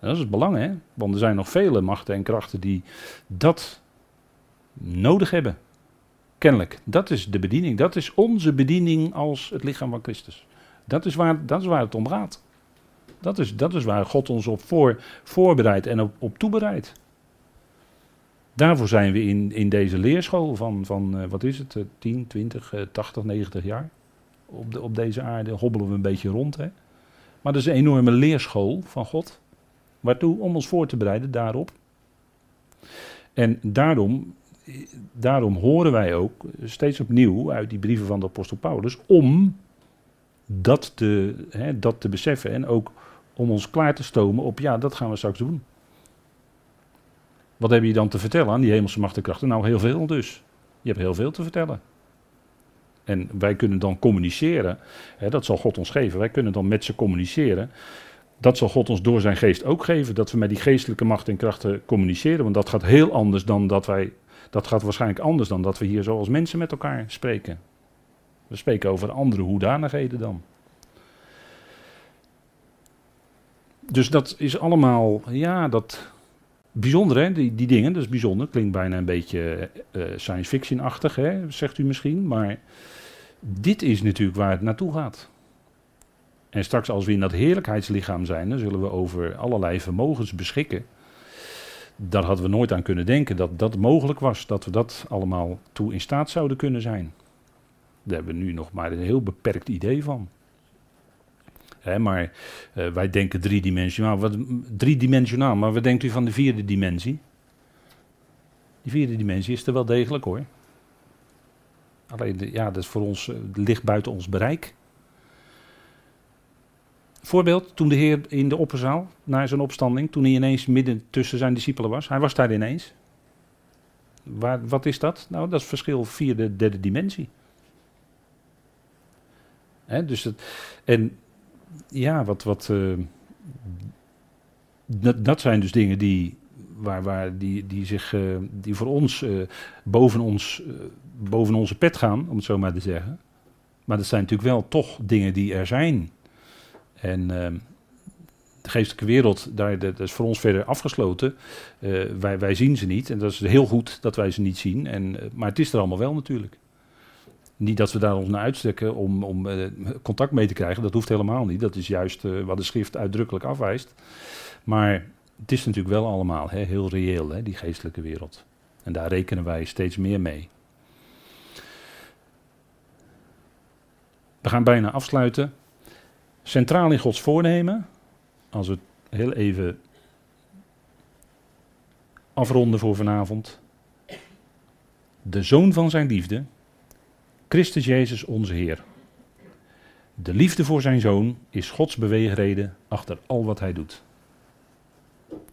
Dat is het belang, hè? Want er zijn nog vele machten en krachten die dat nodig hebben. Kennelijk. Dat is de bediening. Dat is onze bediening als het lichaam van Christus. Dat is waar, dat is waar het om gaat. Dat is, dat is waar God ons op voor, voorbereidt en op, op toebereidt. Daarvoor zijn we in, in deze leerschool van, van uh, wat is het, uh, 10, 20, uh, 80, 90 jaar. Op, de, op deze aarde hobbelen we een beetje rond. Hè? Maar dat is een enorme leerschool van God. Waartoe? Om ons voor te bereiden daarop. En daarom, daarom horen wij ook steeds opnieuw uit die brieven van de apostel Paulus om dat te, hè, dat te beseffen en ook om ons klaar te stomen op ja, dat gaan we straks doen. Wat heb je dan te vertellen aan die hemelse machtenkrachten? Nou, heel veel dus. Je hebt heel veel te vertellen. En wij kunnen dan communiceren. Hè, dat zal God ons geven. Wij kunnen dan met ze communiceren dat zal God ons door zijn geest ook geven. Dat we met die geestelijke macht en krachten communiceren. Want dat gaat heel anders dan dat wij. Dat gaat waarschijnlijk anders dan dat we hier zoals mensen met elkaar spreken. We spreken over andere hoedanigheden dan. Dus dat is allemaal, ja, dat. Bijzonder hè, die, die dingen, dat is bijzonder. Klinkt bijna een beetje uh, science fiction-achtig, hè, zegt u misschien. Maar dit is natuurlijk waar het naartoe gaat. En straks als we in dat heerlijkheidslichaam zijn, dan zullen we over allerlei vermogens beschikken. Daar hadden we nooit aan kunnen denken dat dat mogelijk was, dat we dat allemaal toe in staat zouden kunnen zijn. Daar hebben we nu nog maar een heel beperkt idee van. maar uh, wij denken driedimensionaal. Wat, driedimensionaal, maar wat denkt u van de vierde dimensie? Die vierde dimensie is er wel degelijk hoor. Alleen, ja, dat is voor ons, uh, ligt buiten ons bereik. Voorbeeld, toen de Heer in de opperzaal, na zijn opstanding, toen hij ineens midden tussen zijn discipelen was. Hij was daar ineens. Waar, wat is dat? Nou, dat is verschil vierde, derde dimensie. He, dus het, en ja, wat, wat, uh, dat, dat zijn dus dingen die, waar, waar die, die, zich, uh, die voor ons uh, boven, ons boven onze pet gaan, om het zo maar te zeggen. Maar dat zijn natuurlijk wel toch dingen die er zijn. En uh, de geestelijke wereld, daar, dat is voor ons verder afgesloten. Uh, wij, wij zien ze niet en dat is heel goed dat wij ze niet zien. En, uh, maar het is er allemaal wel natuurlijk. Niet dat we daar ons naar uitstrekken om, om uh, contact mee te krijgen, dat hoeft helemaal niet. Dat is juist wat de schrift uitdrukkelijk afwijst. Maar het is natuurlijk wel allemaal hè, heel reëel, hè, die geestelijke wereld. En daar rekenen wij steeds meer mee. We gaan bijna afsluiten. Centraal in Gods voornemen, als we het heel even afronden voor vanavond. De zoon van zijn liefde, Christus Jezus onze Heer. De liefde voor zijn zoon is Gods beweegreden achter al wat hij doet.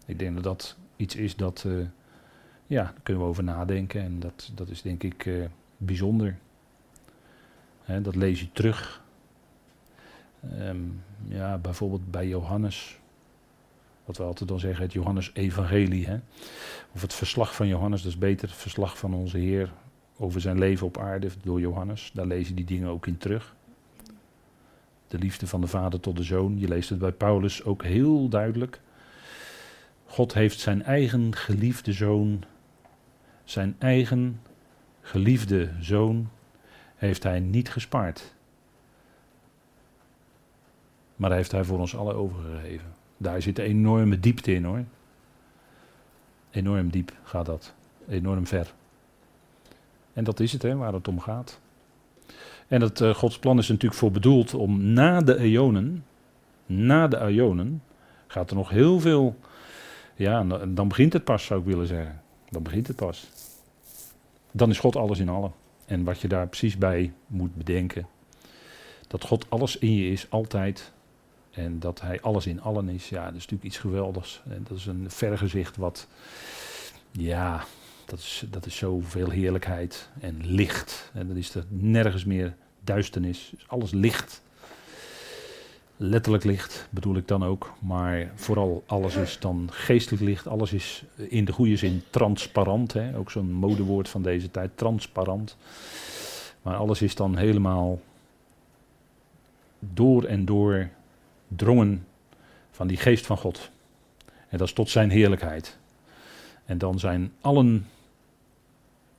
Ik denk dat dat iets is dat, uh, ja, daar kunnen we over nadenken en dat, dat is denk ik uh, bijzonder. dat lees je terug Um, ja, bijvoorbeeld bij Johannes. Wat we altijd dan zeggen, het Johannes-evangelie. Of het verslag van Johannes, dat is beter het verslag van onze Heer. over zijn leven op aarde door Johannes. Daar je die dingen ook in terug. De liefde van de vader tot de zoon. Je leest het bij Paulus ook heel duidelijk. God heeft zijn eigen geliefde zoon, zijn eigen geliefde zoon, heeft hij niet gespaard. Maar heeft hij voor ons alle overgegeven. Daar zit enorme diepte in hoor. Enorm diep gaat dat. Enorm ver. En dat is het hè, waar het om gaat. En dat uh, Gods plan is natuurlijk voor bedoeld om na de eonen, na de eonen, gaat er nog heel veel, ja, dan begint het pas zou ik willen zeggen. Dan begint het pas. Dan is God alles in allen. En wat je daar precies bij moet bedenken, dat God alles in je is, altijd. En dat hij alles in allen is, ja, dat is natuurlijk iets geweldigs. En dat is een vergezicht wat, ja, dat is, dat is zoveel heerlijkheid en licht. En dan is er nergens meer duisternis. alles licht. Letterlijk licht bedoel ik dan ook. Maar vooral alles is dan geestelijk licht. Alles is in de goede zin transparant. Hè? Ook zo'n modewoord van deze tijd. Transparant. Maar alles is dan helemaal door en door drongen van die geest van God. En dat is tot zijn heerlijkheid. En dan zijn allen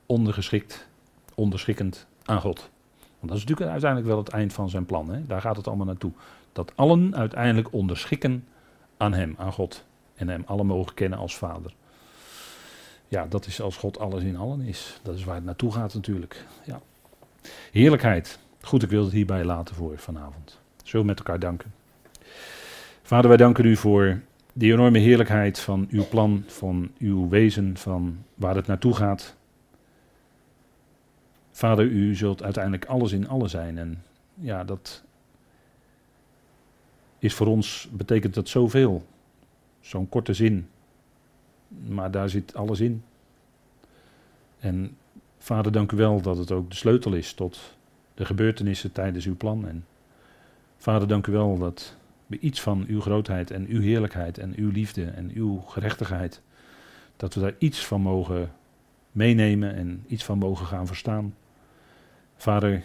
ondergeschikt, onderschikkend aan God. Want dat is natuurlijk uiteindelijk wel het eind van zijn plan. Hè? Daar gaat het allemaal naartoe. Dat allen uiteindelijk onderschikken aan hem, aan God. En hem alle mogen kennen als vader. Ja, dat is als God alles in allen is. Dat is waar het naartoe gaat natuurlijk. Ja. Heerlijkheid. Goed, ik wil het hierbij laten voor vanavond. Zullen we met elkaar danken. Vader, wij danken u voor die enorme heerlijkheid van uw plan, van uw wezen, van waar het naartoe gaat. Vader, u zult uiteindelijk alles in alle zijn. En ja, dat is voor ons, betekent dat zoveel. Zo'n korte zin. Maar daar zit alles in. En vader, dank u wel dat het ook de sleutel is tot de gebeurtenissen tijdens uw plan. En vader, dank u wel dat iets van uw grootheid en uw heerlijkheid en uw liefde en uw gerechtigheid, dat we daar iets van mogen meenemen en iets van mogen gaan verstaan. Vader,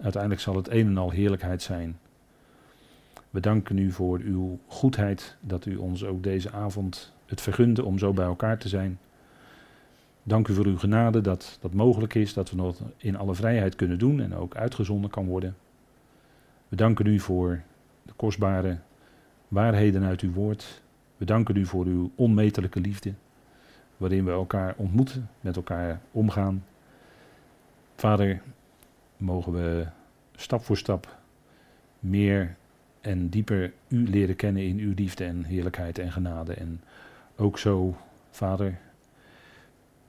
uiteindelijk zal het een en al heerlijkheid zijn. We danken u voor uw goedheid, dat u ons ook deze avond het vergunde om zo bij elkaar te zijn. Dank u voor uw genade dat dat mogelijk is, dat we nog in alle vrijheid kunnen doen en ook uitgezonden kan worden. We danken u voor de kostbare waarheden uit uw woord. We danken u voor uw onmetelijke liefde, waarin we elkaar ontmoeten, met elkaar omgaan. Vader, mogen we stap voor stap meer en dieper u leren kennen in uw liefde en heerlijkheid en genade. En ook zo, Vader,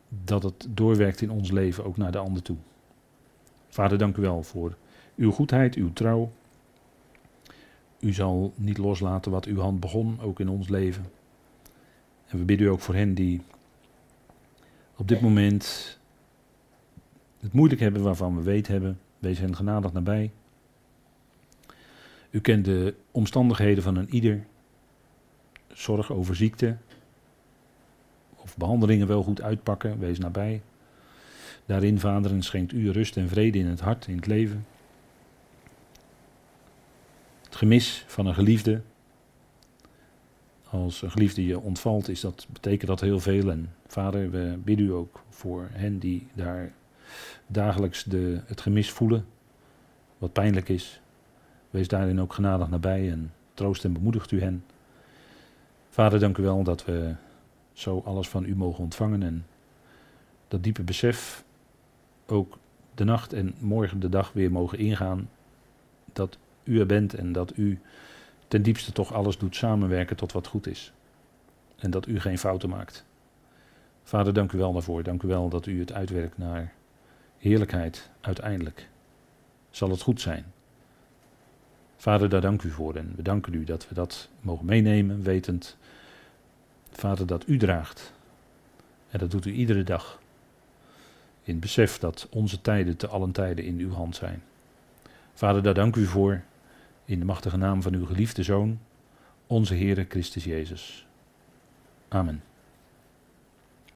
dat het doorwerkt in ons leven ook naar de ander toe. Vader, dank u wel voor uw goedheid, uw trouw. U zal niet loslaten wat uw hand begon, ook in ons leven. En we bidden u ook voor hen die op dit moment het moeilijk hebben waarvan we weet hebben. Wees hen genadig nabij. U kent de omstandigheden van een ieder. Zorg over ziekte. Of behandelingen wel goed uitpakken. Wees nabij. Daarin, vaderen, schenkt u rust en vrede in het hart, in het leven. Gemis van een geliefde. Als een geliefde je ontvalt, is dat, betekent dat heel veel. En vader, we bidden u ook voor hen die daar dagelijks de, het gemis voelen, wat pijnlijk is. Wees daarin ook genadig nabij en troost en bemoedigt u hen. Vader, dank u wel dat we zo alles van u mogen ontvangen en dat diepe besef ook de nacht en morgen de dag weer mogen ingaan. Dat u bent en dat u ten diepste toch alles doet samenwerken tot wat goed is. En dat u geen fouten maakt. Vader, dank u wel daarvoor. Dank u wel dat u het uitwerkt naar heerlijkheid uiteindelijk. Zal het goed zijn. Vader, daar dank u voor en we danken u dat we dat mogen meenemen, wetend, Vader, dat u draagt. En dat doet u iedere dag. In besef dat onze tijden te allen tijden in uw hand zijn. Vader, daar dank u voor, in de machtige naam van uw geliefde Zoon, onze Heere Christus Jezus. Amen.